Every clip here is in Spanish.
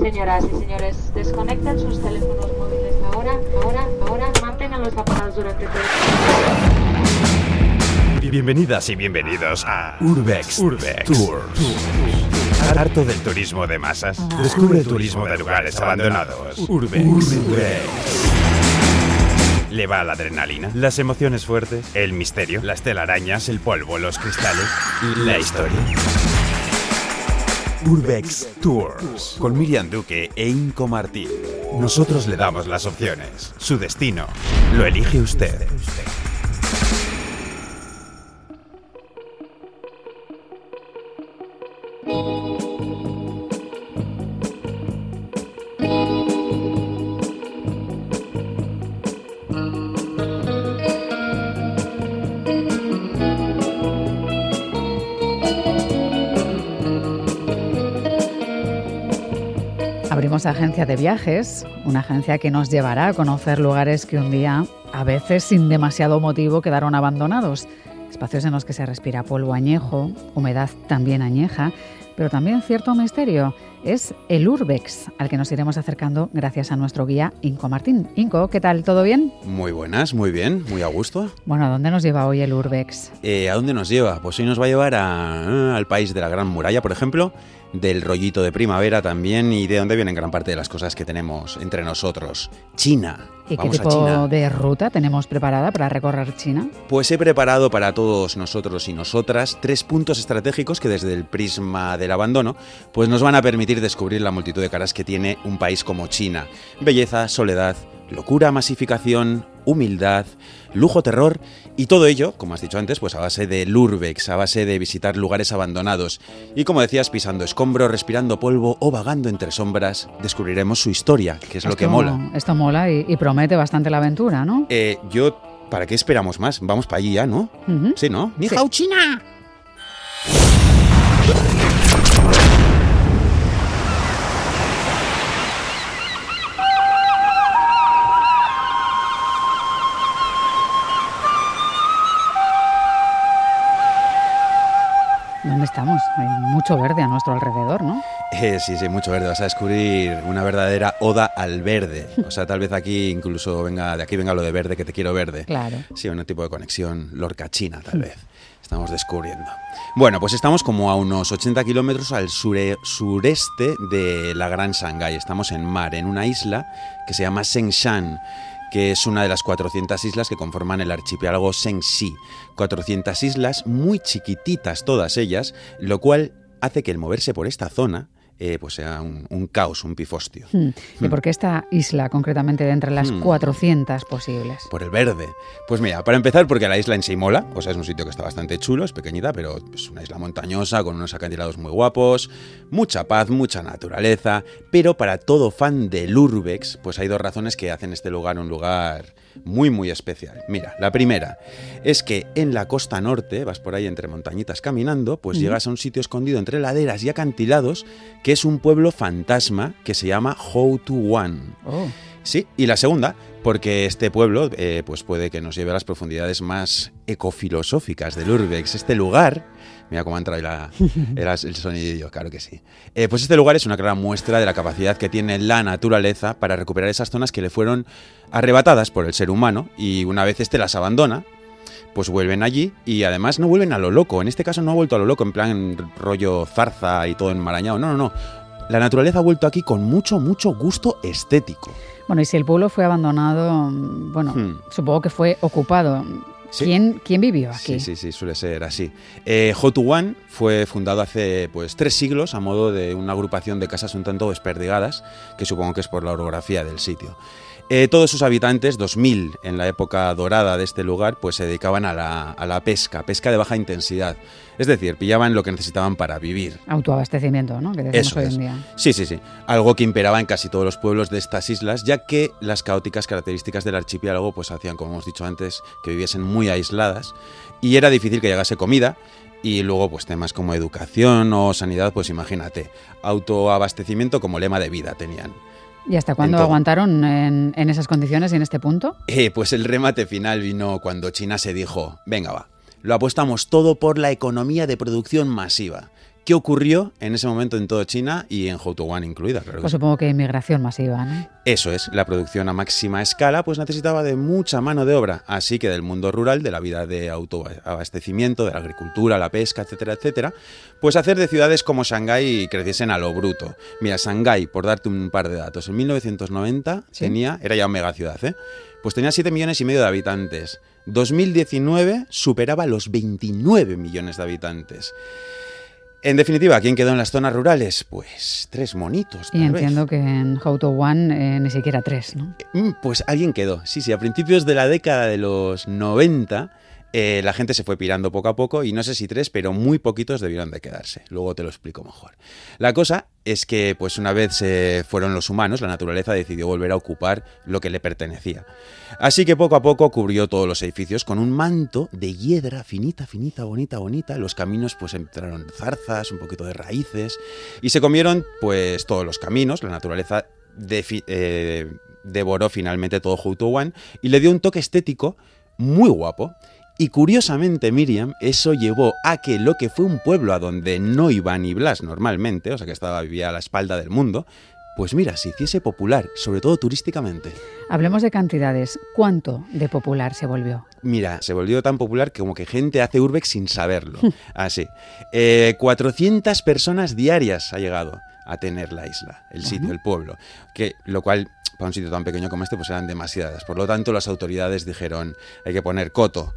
Señoras y señores, desconecten sus teléfonos móviles ahora, ahora, ahora, manténganlos apagados durante todo el Bienvenidas y bienvenidos a Urbex, Urbex Tours. Harto del turismo de masas. Descubre el turismo de lugares abandonados. Urbex. Le va la adrenalina, las emociones fuertes, el misterio, las telarañas, el polvo, los cristales, la historia. Urbex Tours con Miriam Duque e Inco Martín. Nosotros le damos las opciones. Su destino lo elige usted. Agencia de viajes, una agencia que nos llevará a conocer lugares que un día, a veces sin demasiado motivo, quedaron abandonados. Espacios en los que se respira polvo añejo, humedad también añeja, pero también cierto misterio. Es el Urbex, al que nos iremos acercando gracias a nuestro guía Inco Martín. Inco, ¿qué tal? ¿Todo bien? Muy buenas, muy bien, muy a gusto. Bueno, ¿a dónde nos lleva hoy el Urbex? Eh, ¿A dónde nos lleva? Pues hoy nos va a llevar a- al país de la Gran Muralla, por ejemplo, del rollito de primavera también y de dónde vienen gran parte de las cosas que tenemos entre nosotros. China. ¿Y Vamos qué tipo de ruta tenemos preparada para recorrer China? Pues he preparado para todos nosotros y nosotras tres puntos estratégicos que desde el prisma del abandono pues nos van a permitir descubrir la multitud de caras que tiene un país como China. Belleza, soledad, locura, masificación, humildad, lujo, terror y todo ello, como has dicho antes, pues a base de Lurbex, a base de visitar lugares abandonados y como decías, pisando escombros, respirando polvo o vagando entre sombras, descubriremos su historia, que es lo que mola. Esto mola y, y promete bastante la aventura, ¿no? Eh, yo, ¿para qué esperamos más? Vamos para allí ya, ¿no? Sí, ¿no? Ni Sí. China. Estamos? Hay mucho verde a nuestro alrededor, ¿no? Eh, sí, sí, mucho verde. Vas a descubrir una verdadera oda al verde. O sea, tal vez aquí incluso venga, de aquí venga lo de verde, que te quiero verde. Claro. Sí, un tipo de conexión lorca-china, tal vez. Estamos descubriendo. Bueno, pues estamos como a unos 80 kilómetros al sure- sureste de la Gran Shanghái. Estamos en mar, en una isla que se llama Shengshan, que es una de las 400 islas que conforman el archipiélago Shengxi. 400 islas muy chiquititas todas ellas, lo cual hace que el moverse por esta zona eh, pues sea un, un caos, un pifostio. Hmm. ¿Y por qué esta isla, concretamente, de entre las Hmm. 400 posibles? Por el verde. Pues mira, para empezar, porque la isla en sí mola, o sea, es un sitio que está bastante chulo, es pequeñita, pero es una isla montañosa con unos acantilados muy guapos, mucha paz, mucha naturaleza, pero para todo fan del Urbex, pues hay dos razones que hacen este lugar un lugar muy, muy especial. Mira, la primera es que en la costa norte, vas por ahí entre montañitas caminando, pues llegas a un sitio escondido entre laderas y acantilados, que es un pueblo fantasma que se llama Houtuan. Oh, Sí, y la segunda, porque este pueblo eh, pues puede que nos lleve a las profundidades más ecofilosóficas del Urbex. Este lugar, mira cómo ha entrado la, el, el sonidillo, claro que sí. Eh, pues este lugar es una clara muestra de la capacidad que tiene la naturaleza para recuperar esas zonas que le fueron arrebatadas por el ser humano y una vez este las abandona, pues vuelven allí y además no vuelven a lo loco. En este caso no ha vuelto a lo loco, en plan rollo zarza y todo enmarañado. No, no, no. La naturaleza ha vuelto aquí con mucho, mucho gusto estético. Bueno, y si el pueblo fue abandonado, mm, bueno, Hmm. supongo que fue ocupado. Sí. ¿Quién, ¿Quién vivió aquí? Sí, sí, sí, suele ser así. Eh, Hotuwan fue fundado hace pues tres siglos a modo de una agrupación de casas un tanto desperdigadas, que supongo que es por la orografía del sitio. Eh, todos sus habitantes, 2000 en la época dorada de este lugar, pues se dedicaban a la, a la pesca, pesca de baja intensidad. Es decir, pillaban lo que necesitaban para vivir. Autoabastecimiento, ¿no? Que decimos Eso hoy es. en día. Sí, sí, sí. Algo que imperaba en casi todos los pueblos de estas islas, ya que las caóticas características del archipiélago pues hacían, como hemos dicho antes, que viviesen muy aisladas y era difícil que llegase comida y luego pues temas como educación o sanidad, pues imagínate, autoabastecimiento como lema de vida tenían. ¿Y hasta cuándo aguantaron en, en esas condiciones y en este punto? Eh, pues el remate final vino cuando China se dijo, venga va, lo apostamos todo por la economía de producción masiva. Qué ocurrió en ese momento en toda China y en Houtuan incluida. Pues supongo que inmigración masiva, ¿no? Eso es, la producción a máxima escala pues necesitaba de mucha mano de obra, así que del mundo rural, de la vida de autoabastecimiento, de la agricultura, la pesca, etcétera, etcétera, pues hacer de ciudades como Shanghái creciesen a lo bruto. Mira, Shanghái, por darte un par de datos, en 1990 tenía, era ya mega ciudad, ¿eh? Pues tenía 7 millones y medio de habitantes. 2019 superaba los 29 millones de habitantes. En definitiva, ¿quién quedó en las zonas rurales? Pues tres monitos. y entiendo que en How to One eh, ni siquiera tres, ¿no? Mm, pues alguien quedó. Sí, sí, a principios de la década de los 90 eh, la gente se fue pirando poco a poco y no sé si tres, pero muy poquitos debieron de quedarse. Luego te lo explico mejor. La cosa es que, pues una vez se fueron los humanos, la naturaleza decidió volver a ocupar lo que le pertenecía. Así que poco a poco cubrió todos los edificios con un manto de hiedra finita, finita, bonita, bonita. Los caminos pues entraron zarzas, un poquito de raíces y se comieron pues todos los caminos. La naturaleza eh, devoró finalmente todo One y le dio un toque estético muy guapo y curiosamente, Miriam, eso llevó a que lo que fue un pueblo a donde no iba ni Blas normalmente, o sea que estaba vivía a la espalda del mundo, pues mira, se hiciese popular, sobre todo turísticamente. Hablemos de cantidades. ¿Cuánto de popular se volvió? Mira, se volvió tan popular que como que gente hace urbex sin saberlo. Así. Eh, 400 personas diarias ha llegado a tener la isla, el sitio, el pueblo. Que, lo cual, para un sitio tan pequeño como este, pues eran demasiadas. Por lo tanto, las autoridades dijeron, hay que poner coto.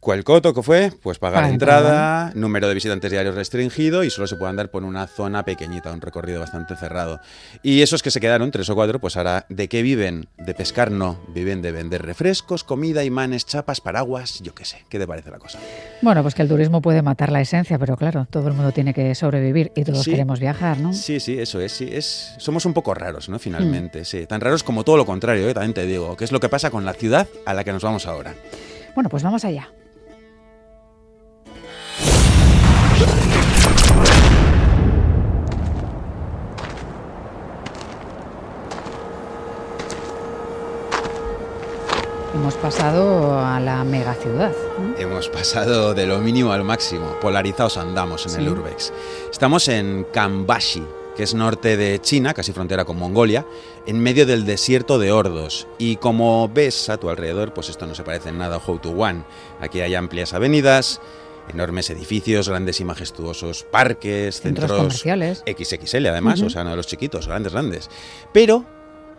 ¿Cuál coto que fue? Pues pagar entrada, número de visitantes diarios restringido y solo se puede andar por una zona pequeñita, un recorrido bastante cerrado. Y esos que se quedaron, tres o cuatro, pues ahora, ¿de qué viven? De pescar no, viven de vender refrescos, comida, imanes, chapas, paraguas, yo qué sé. ¿Qué te parece la cosa? Bueno, pues que el turismo puede matar la esencia, pero claro, todo el mundo tiene que sobrevivir y todos queremos viajar, ¿no? Sí, sí, eso es, sí, es. Somos un poco raros, ¿no? Finalmente, mm. sí. Tan raros como todo lo contrario, ¿eh? también te digo, ¿Qué es lo que pasa con la ciudad a la que nos vamos ahora. Bueno, pues vamos allá. Hemos pasado a la megaciudad. Hemos pasado de lo mínimo al máximo. Polarizados andamos en el Urbex. Estamos en Kambashi, que es norte de China, casi frontera con Mongolia, en medio del desierto de Ordos. Y como ves a tu alrededor, pues esto no se parece en nada a One. Aquí hay amplias avenidas, enormes edificios, grandes y majestuosos parques, centros, comerciales. XXL además, o sea, no de los chiquitos, grandes, grandes. Pero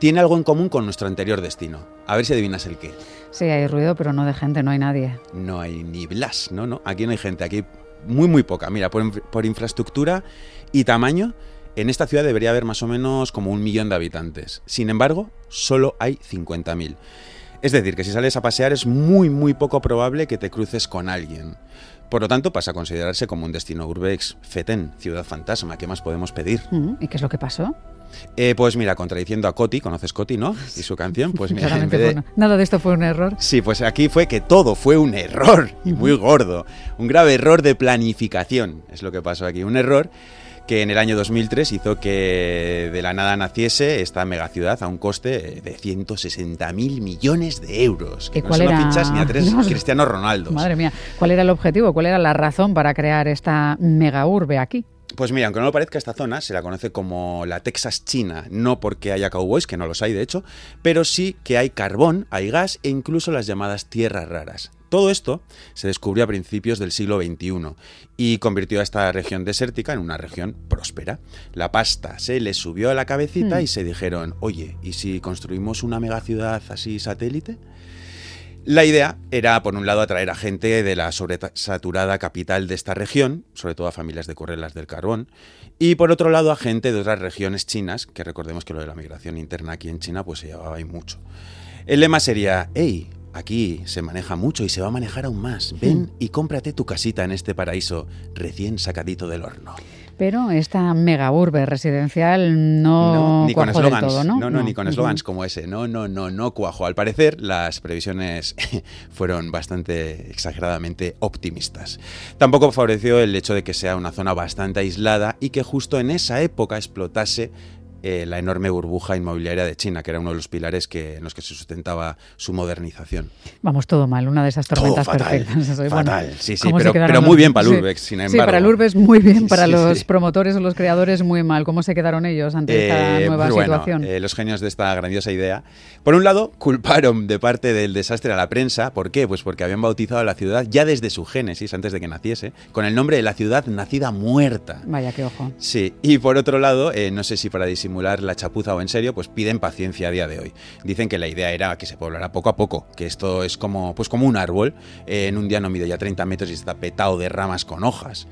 tiene algo en común con nuestro anterior destino. A ver si adivinas el qué. Sí, hay ruido, pero no de gente, no hay nadie. No hay ni Blas, no, no. Aquí no hay gente, aquí muy, muy poca. Mira, por, infraestructura y tamaño, en esta ciudad debería haber más o menos como un millón de habitantes. Sin embargo, solo hay 50.000. Es decir, que si sales a pasear es muy, muy poco probable que te cruces con alguien. Por lo tanto, pasa a considerarse como un destino urbex feten, ciudad fantasma. ¿Qué más podemos pedir? ¿Y qué es lo que pasó? Eh, pues mira, contradiciendo a Coti, ¿conoces Coti, no? Y su canción, pues mira, nada de esto fue un error. Sí, pues aquí fue que todo fue un error, y muy gordo. Un grave error de planificación, es lo que pasó aquí. Un error que en el año 2003 hizo que de la nada naciese esta megaciudad a un coste de 160.000 millones de euros. Que cuál no fichas ni a tres Cristiano Ronaldo. Madre mía, ¿cuál era el objetivo? ¿Cuál era la razón para crear esta mega urbe aquí? Pues mira, aunque no lo parezca, esta zona se la conoce como la Texas China, no porque haya cowboys, que no los hay de hecho, pero sí que hay carbón, hay gas e incluso las llamadas tierras raras. Todo esto se descubrió a principios del siglo XXI y convirtió a esta región desértica en una región próspera. La pasta se les subió a la cabecita hmm. y se dijeron, oye, ¿y si construimos una megaciudad así satélite? La idea era, por un lado, atraer a gente de la sobresaturada capital de esta región, sobre todo a familias de correlas del carbón, y por otro lado a gente de otras regiones chinas, que recordemos que lo de la migración interna aquí en China pues se llevaba ahí mucho. El lema sería, hey, aquí se maneja mucho y se va a manejar aún más, ven y cómprate tu casita en este paraíso recién sacadito del horno. Pero esta mega urbe residencial no, ni con eslogans, ¿no? No, ni con eslogans como ese. No, no, no, no cuajo. Al parecer, las previsiones fueron bastante exageradamente optimistas. Tampoco favoreció el hecho de que sea una zona bastante aislada y que justo en esa época explotase eh, la enorme burbuja inmobiliaria de China, que era uno de los pilares que, en los que se sustentaba su modernización. Vamos, todo mal, una de esas tormentas Todo fatal, perfectas. fatal, sí, sí, ¿cómo se pero- pero muy bien para el sí. Urbex, sin Sí, embargo. para el Urbex muy bien, para Sí, los sí. promotores o los creadores muy mal. ¿Cómo se quedaron ellos ante esta Eh, nueva pues bueno, situación? eh, los genios de esta grandiosa idea. Por un lado, culparon de parte del desastre a la prensa. ¿Por qué? Pues porque habían bautizado a la ciudad ya desde su génesis, antes de que naciese, con el nombre de la ciudad nacida muerta. Vaya, qué ojo. Sí, y por otro lado, no sé si para disimular la chapuza o en serio, pues piden paciencia a día de hoy. Dicen que la idea era que se poblara poco a poco, que esto es como, pues como un árbol, eh, en un día no mide ya 30 metros y está petado de ramas con hojas.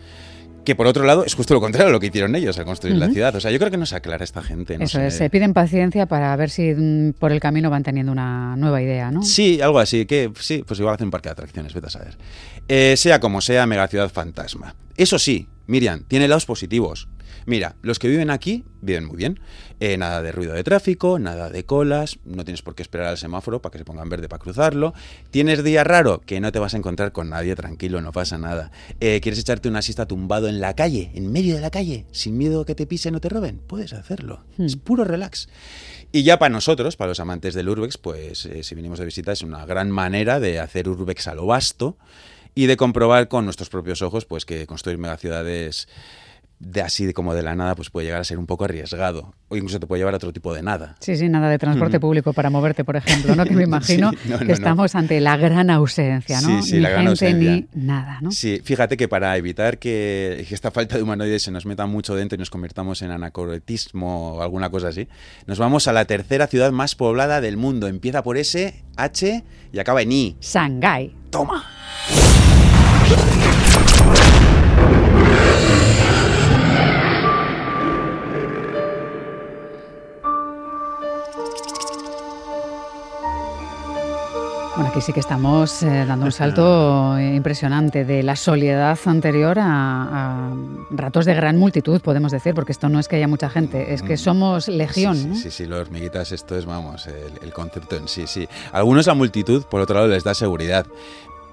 Que por otro lado es justo lo contrario a lo que hicieron ellos al construir la ciudad. O sea, yo creo que no se aclara esta gente. No Eso sé. es, se piden paciencia para ver si mm, por el camino van teniendo una nueva idea, ¿no? Sí, algo así, que sí, pues igual hacen un parque de atracciones, vete a saber. Eh, sea como sea, megaciudad fantasma. Eso sí, Miriam, tiene lados positivos. Mira, los que viven aquí viven muy bien. Eh, nada de ruido de tráfico, nada de colas, no tienes por qué esperar al semáforo para que se ponga en verde para cruzarlo. ¿Tienes día raro? Que no te vas a encontrar con nadie, tranquilo, no pasa nada. Eh, ¿Quieres echarte una siesta tumbado en la calle, en medio de la calle, sin miedo a que te pisen o te roben? Puedes hacerlo. Hmm. Es puro relax. Y ya para nosotros, para los amantes del Urbex, pues eh, si venimos de visita es una gran manera de hacer Urbex a lo vasto y de comprobar con nuestros propios ojos pues que construir megaciudades de así de como de la nada pues puede llegar a ser un poco arriesgado o incluso te puede llevar a otro tipo de nada. Sí, sí, nada de transporte Ujú. público para moverte, por ejemplo, ¿no? Que me imagino Sí, no, no, que no. estamos ante la gran ausencia, ¿no? Sí, sí, ni la gran gente ausencia. ni nada, ¿no? Sí, fíjate que para evitar que, esta falta de humanoides se nos meta mucho dentro y nos convirtamos en anacrotismo o alguna cosa así, nos vamos a la tercera ciudad más poblada del mundo. Empieza por S, H y acaba en I. Shanghái. ¡Toma! Bueno, aquí sí que estamos eh, dando un salto impresionante de la soledad anterior a, a ratos de gran multitud, podemos decir, porque esto no es que haya mucha gente, es que somos legión. Mm. Sí, ¿no? sí, los hormiguitas, esto es, vamos, el, el concepto en sí, sí. Algunos la multitud, por otro lado, les da seguridad.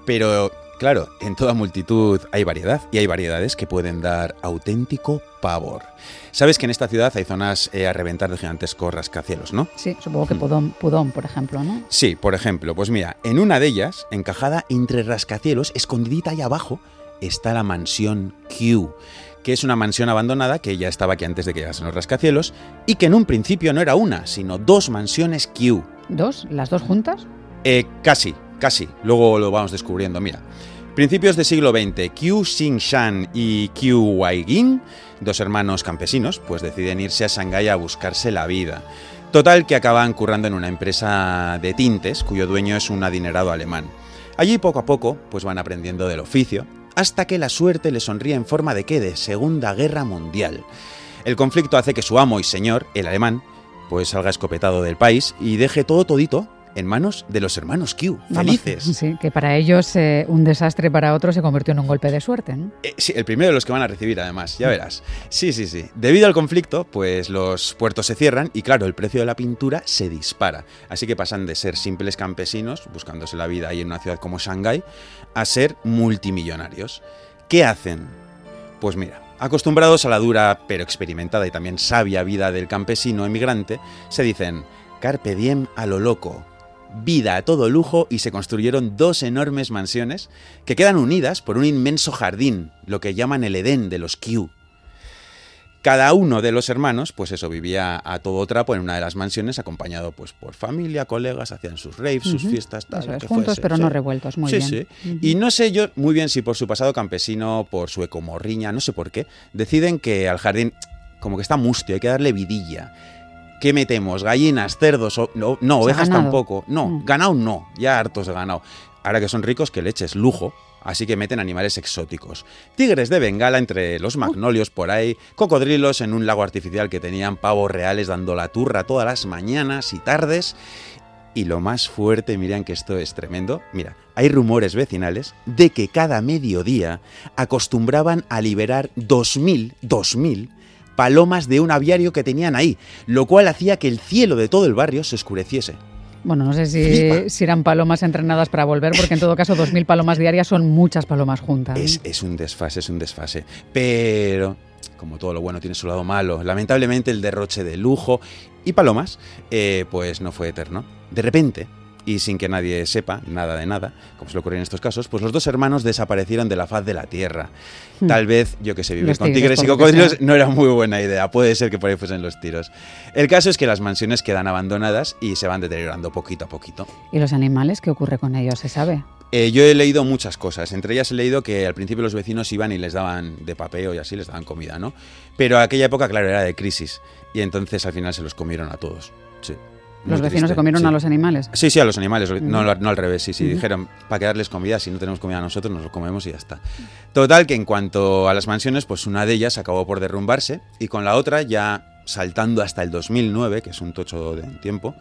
Pero, claro, en toda multitud hay variedad y hay variedades que pueden dar auténtico pavor. Sabes que en esta ciudad hay zonas eh, a reventar de gigantescos rascacielos, ¿no? Sí, supongo que Pudón, Pudón, por ejemplo, ¿no? Sí, por ejemplo, pues mira, en una de ellas, encajada entre rascacielos, escondidita ahí abajo, está la mansión Q, que es una mansión abandonada que ya estaba aquí antes de que llegasen los rascacielos y que en un principio no era una, sino dos mansiones Q. ¿Dos? ¿Las dos juntas? Eh, casi, casi. Luego lo vamos descubriendo. Mira, principios del siglo XX, Qiu Xingshan y Qiu Waiging, dos hermanos campesinos, pues deciden irse a Shanghái a buscarse la vida. Total que acaban currando en una empresa de tintes, cuyo dueño es un adinerado alemán. Allí poco a poco, pues van aprendiendo del oficio, hasta que la suerte les sonríe en forma de qué, de Segunda Guerra Mundial. El conflicto hace que su amo y señor, el alemán, pues salga escopetado del país y deje todo todito en manos de los hermanos Q. Vamos, Felices. Sí, que para ellos eh, un desastre para otros se convirtió en un golpe de suerte, ¿no? Eh, sí, el primero de los que van a recibir, además, ya verás. Sí, sí, sí. Debido al conflicto, pues los puertos se cierran y, claro, el precio de la pintura se dispara. Así que pasan de ser simples campesinos, buscándose la vida ahí en una ciudad como Shanghái, a ser multimillonarios. ¿Qué hacen? Pues mira, acostumbrados a la dura pero experimentada y también sabia vida del campesino emigrante, se dicen carpe diem a lo loco, vida a todo lujo y se construyeron dos enormes mansiones que quedan unidas por un inmenso jardín, lo que llaman el Edén de los Q. Cada uno de los hermanos, pues eso, vivía a todo trapo en una de las mansiones, acompañado pues por familia, colegas, hacían sus raves, sus fiestas, tal. Eso lo es, que juntos fuese, pero no revueltos, muy sí, bien. sí. Y no sé yo muy bien si por su pasado campesino, por su ecomorriña, no sé por qué, deciden que al jardín como que está mustio, hay que darle vidilla. ¿Qué metemos? ¿Gallinas, cerdos? O, no, no ovejas ganado. tampoco. No, Mm. ganado no, ya hartos de ganado. Ahora que son ricos, que leches, lujo. Así que meten animales exóticos. Tigres de Bengala entre los magnolios por ahí, cocodrilos en un lago artificial que tenían pavos reales dando la turra todas las mañanas y tardes. Y lo más fuerte, miren que esto es tremendo, mira, hay rumores vecinales de que cada mediodía acostumbraban a liberar 2.000, 2.000 palomas de un aviario que tenían ahí, lo cual hacía que el cielo de todo el barrio se oscureciese. Bueno, no sé si, si, eran palomas entrenadas para volver, porque en todo caso 2.000 palomas diarias son muchas palomas juntas. Es, es un desfase, es un desfase. Pero como todo lo bueno tiene su lado malo. Lamentablemente el derroche de lujo y palomas, eh, pues no fue eterno. De repente, y sin que nadie sepa nada de nada, como le ocurre en estos casos, pues los dos hermanos desaparecieron de la faz de la tierra. Hmm. Tal vez, yo que sé, vivir con tigres y cocodrilos no era muy buena idea. Puede ser que por ahí fuesen los tiros. El caso es que las mansiones quedan abandonadas y se van deteriorando poquito a poquito. ¿Y los animales? ¿Qué ocurre con ellos? ¿Se sabe? Eh, yo he leído muchas cosas. Entre ellas he leído que al principio los vecinos iban y les daban de papeo y así les daban comida, ¿no? Pero aquella época, claro, era de crisis. Y entonces al final se los comieron a todos. Sí. ¿Los vecinos se comieron a los animales? Sí, sí, a los animales, no, no, al revés, sí, sí. Dijeron, para quedarles comida, si no tenemos comida nosotros, nos lo comemos y ya está. Total, que en cuanto a las mansiones, pues una de ellas acabó por derrumbarse y con la otra ya saltando hasta el 2009, que es un tocho de tiempo,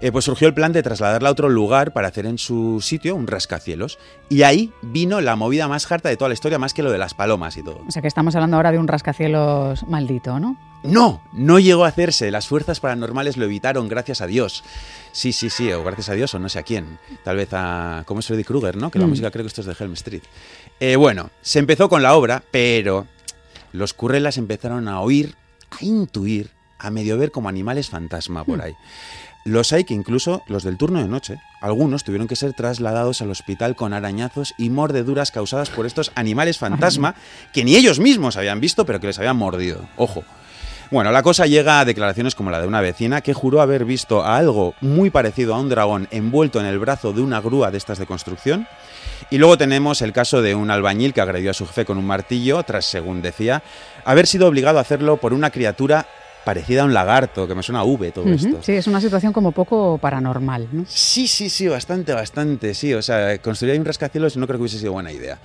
eh, pues surgió el plan de trasladarla a otro lugar para hacer en su sitio un rascacielos. Y ahí vino la movida más harta de toda la historia, más que lo de las palomas y todo. O sea que estamos hablando ahora de un rascacielos maldito, ¿no? No, no llegó a hacerse. Las fuerzas paranormales lo evitaron, gracias a Dios. Sí, sí, sí, o gracias a Dios, o no sé a quién. Tal vez a. ¿Cómo es Freddy Krueger, no? Que la mm. música creo que esto es de Helm Street. Eh, bueno, se empezó con la obra, pero los currelas empezaron a oír a intuir, a medio ver como animales fantasma por hmm. ahí. Los hay que incluso, los del turno de noche, algunos tuvieron que ser trasladados al hospital con arañazos y mordeduras causadas por estos animales fantasma que ni ellos mismos habían visto, pero que les habían mordido. Ojo. Bueno, la cosa llega a declaraciones como la de una vecina que juró haber visto a algo muy parecido a un dragón envuelto en el brazo de una grúa de estas de construcción. Y luego tenemos el caso de un albañil que agredió a su jefe con un martillo, tras, según decía, haber sido obligado a hacerlo por una criatura parecida a un lagarto, que me suena a V todo esto. Sí, es una situación como poco paranormal, ¿no? Sí, sí, sí, bastante, bastante, sí. O sea, construir ahí un rascacielos no creo que hubiese sido buena idea.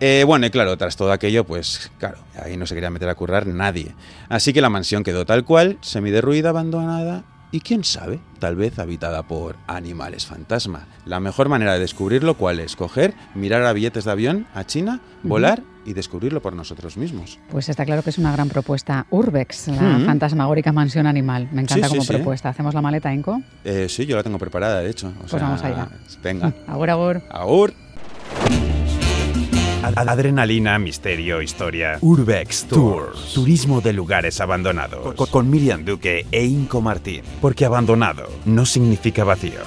Eh, bueno, y claro, tras todo aquello, pues claro, ahí no se quería meter a currar nadie. Así que la mansión quedó tal cual, semiderruida, abandonada y quién sabe, tal vez habitada por animales fantasma. La mejor manera de descubrirlo, ¿cuál es? Coger, mirar a billetes de avión a China, volar y descubrirlo por nosotros mismos. Pues está claro que es una gran propuesta. Urbex, la fantasmagórica mansión animal. Me encanta como propuesta. ¿Hacemos la maleta, Inco? Eh, sí, yo la tengo preparada, de hecho. pues vamos allá. Venga. Agur, agur. Agur. Adrenalina, misterio, historia. Urbex Tours. Turismo de lugares abandonados. Con, con Miriam Duque e Inco Martín. Porque abandonado no significa vacío.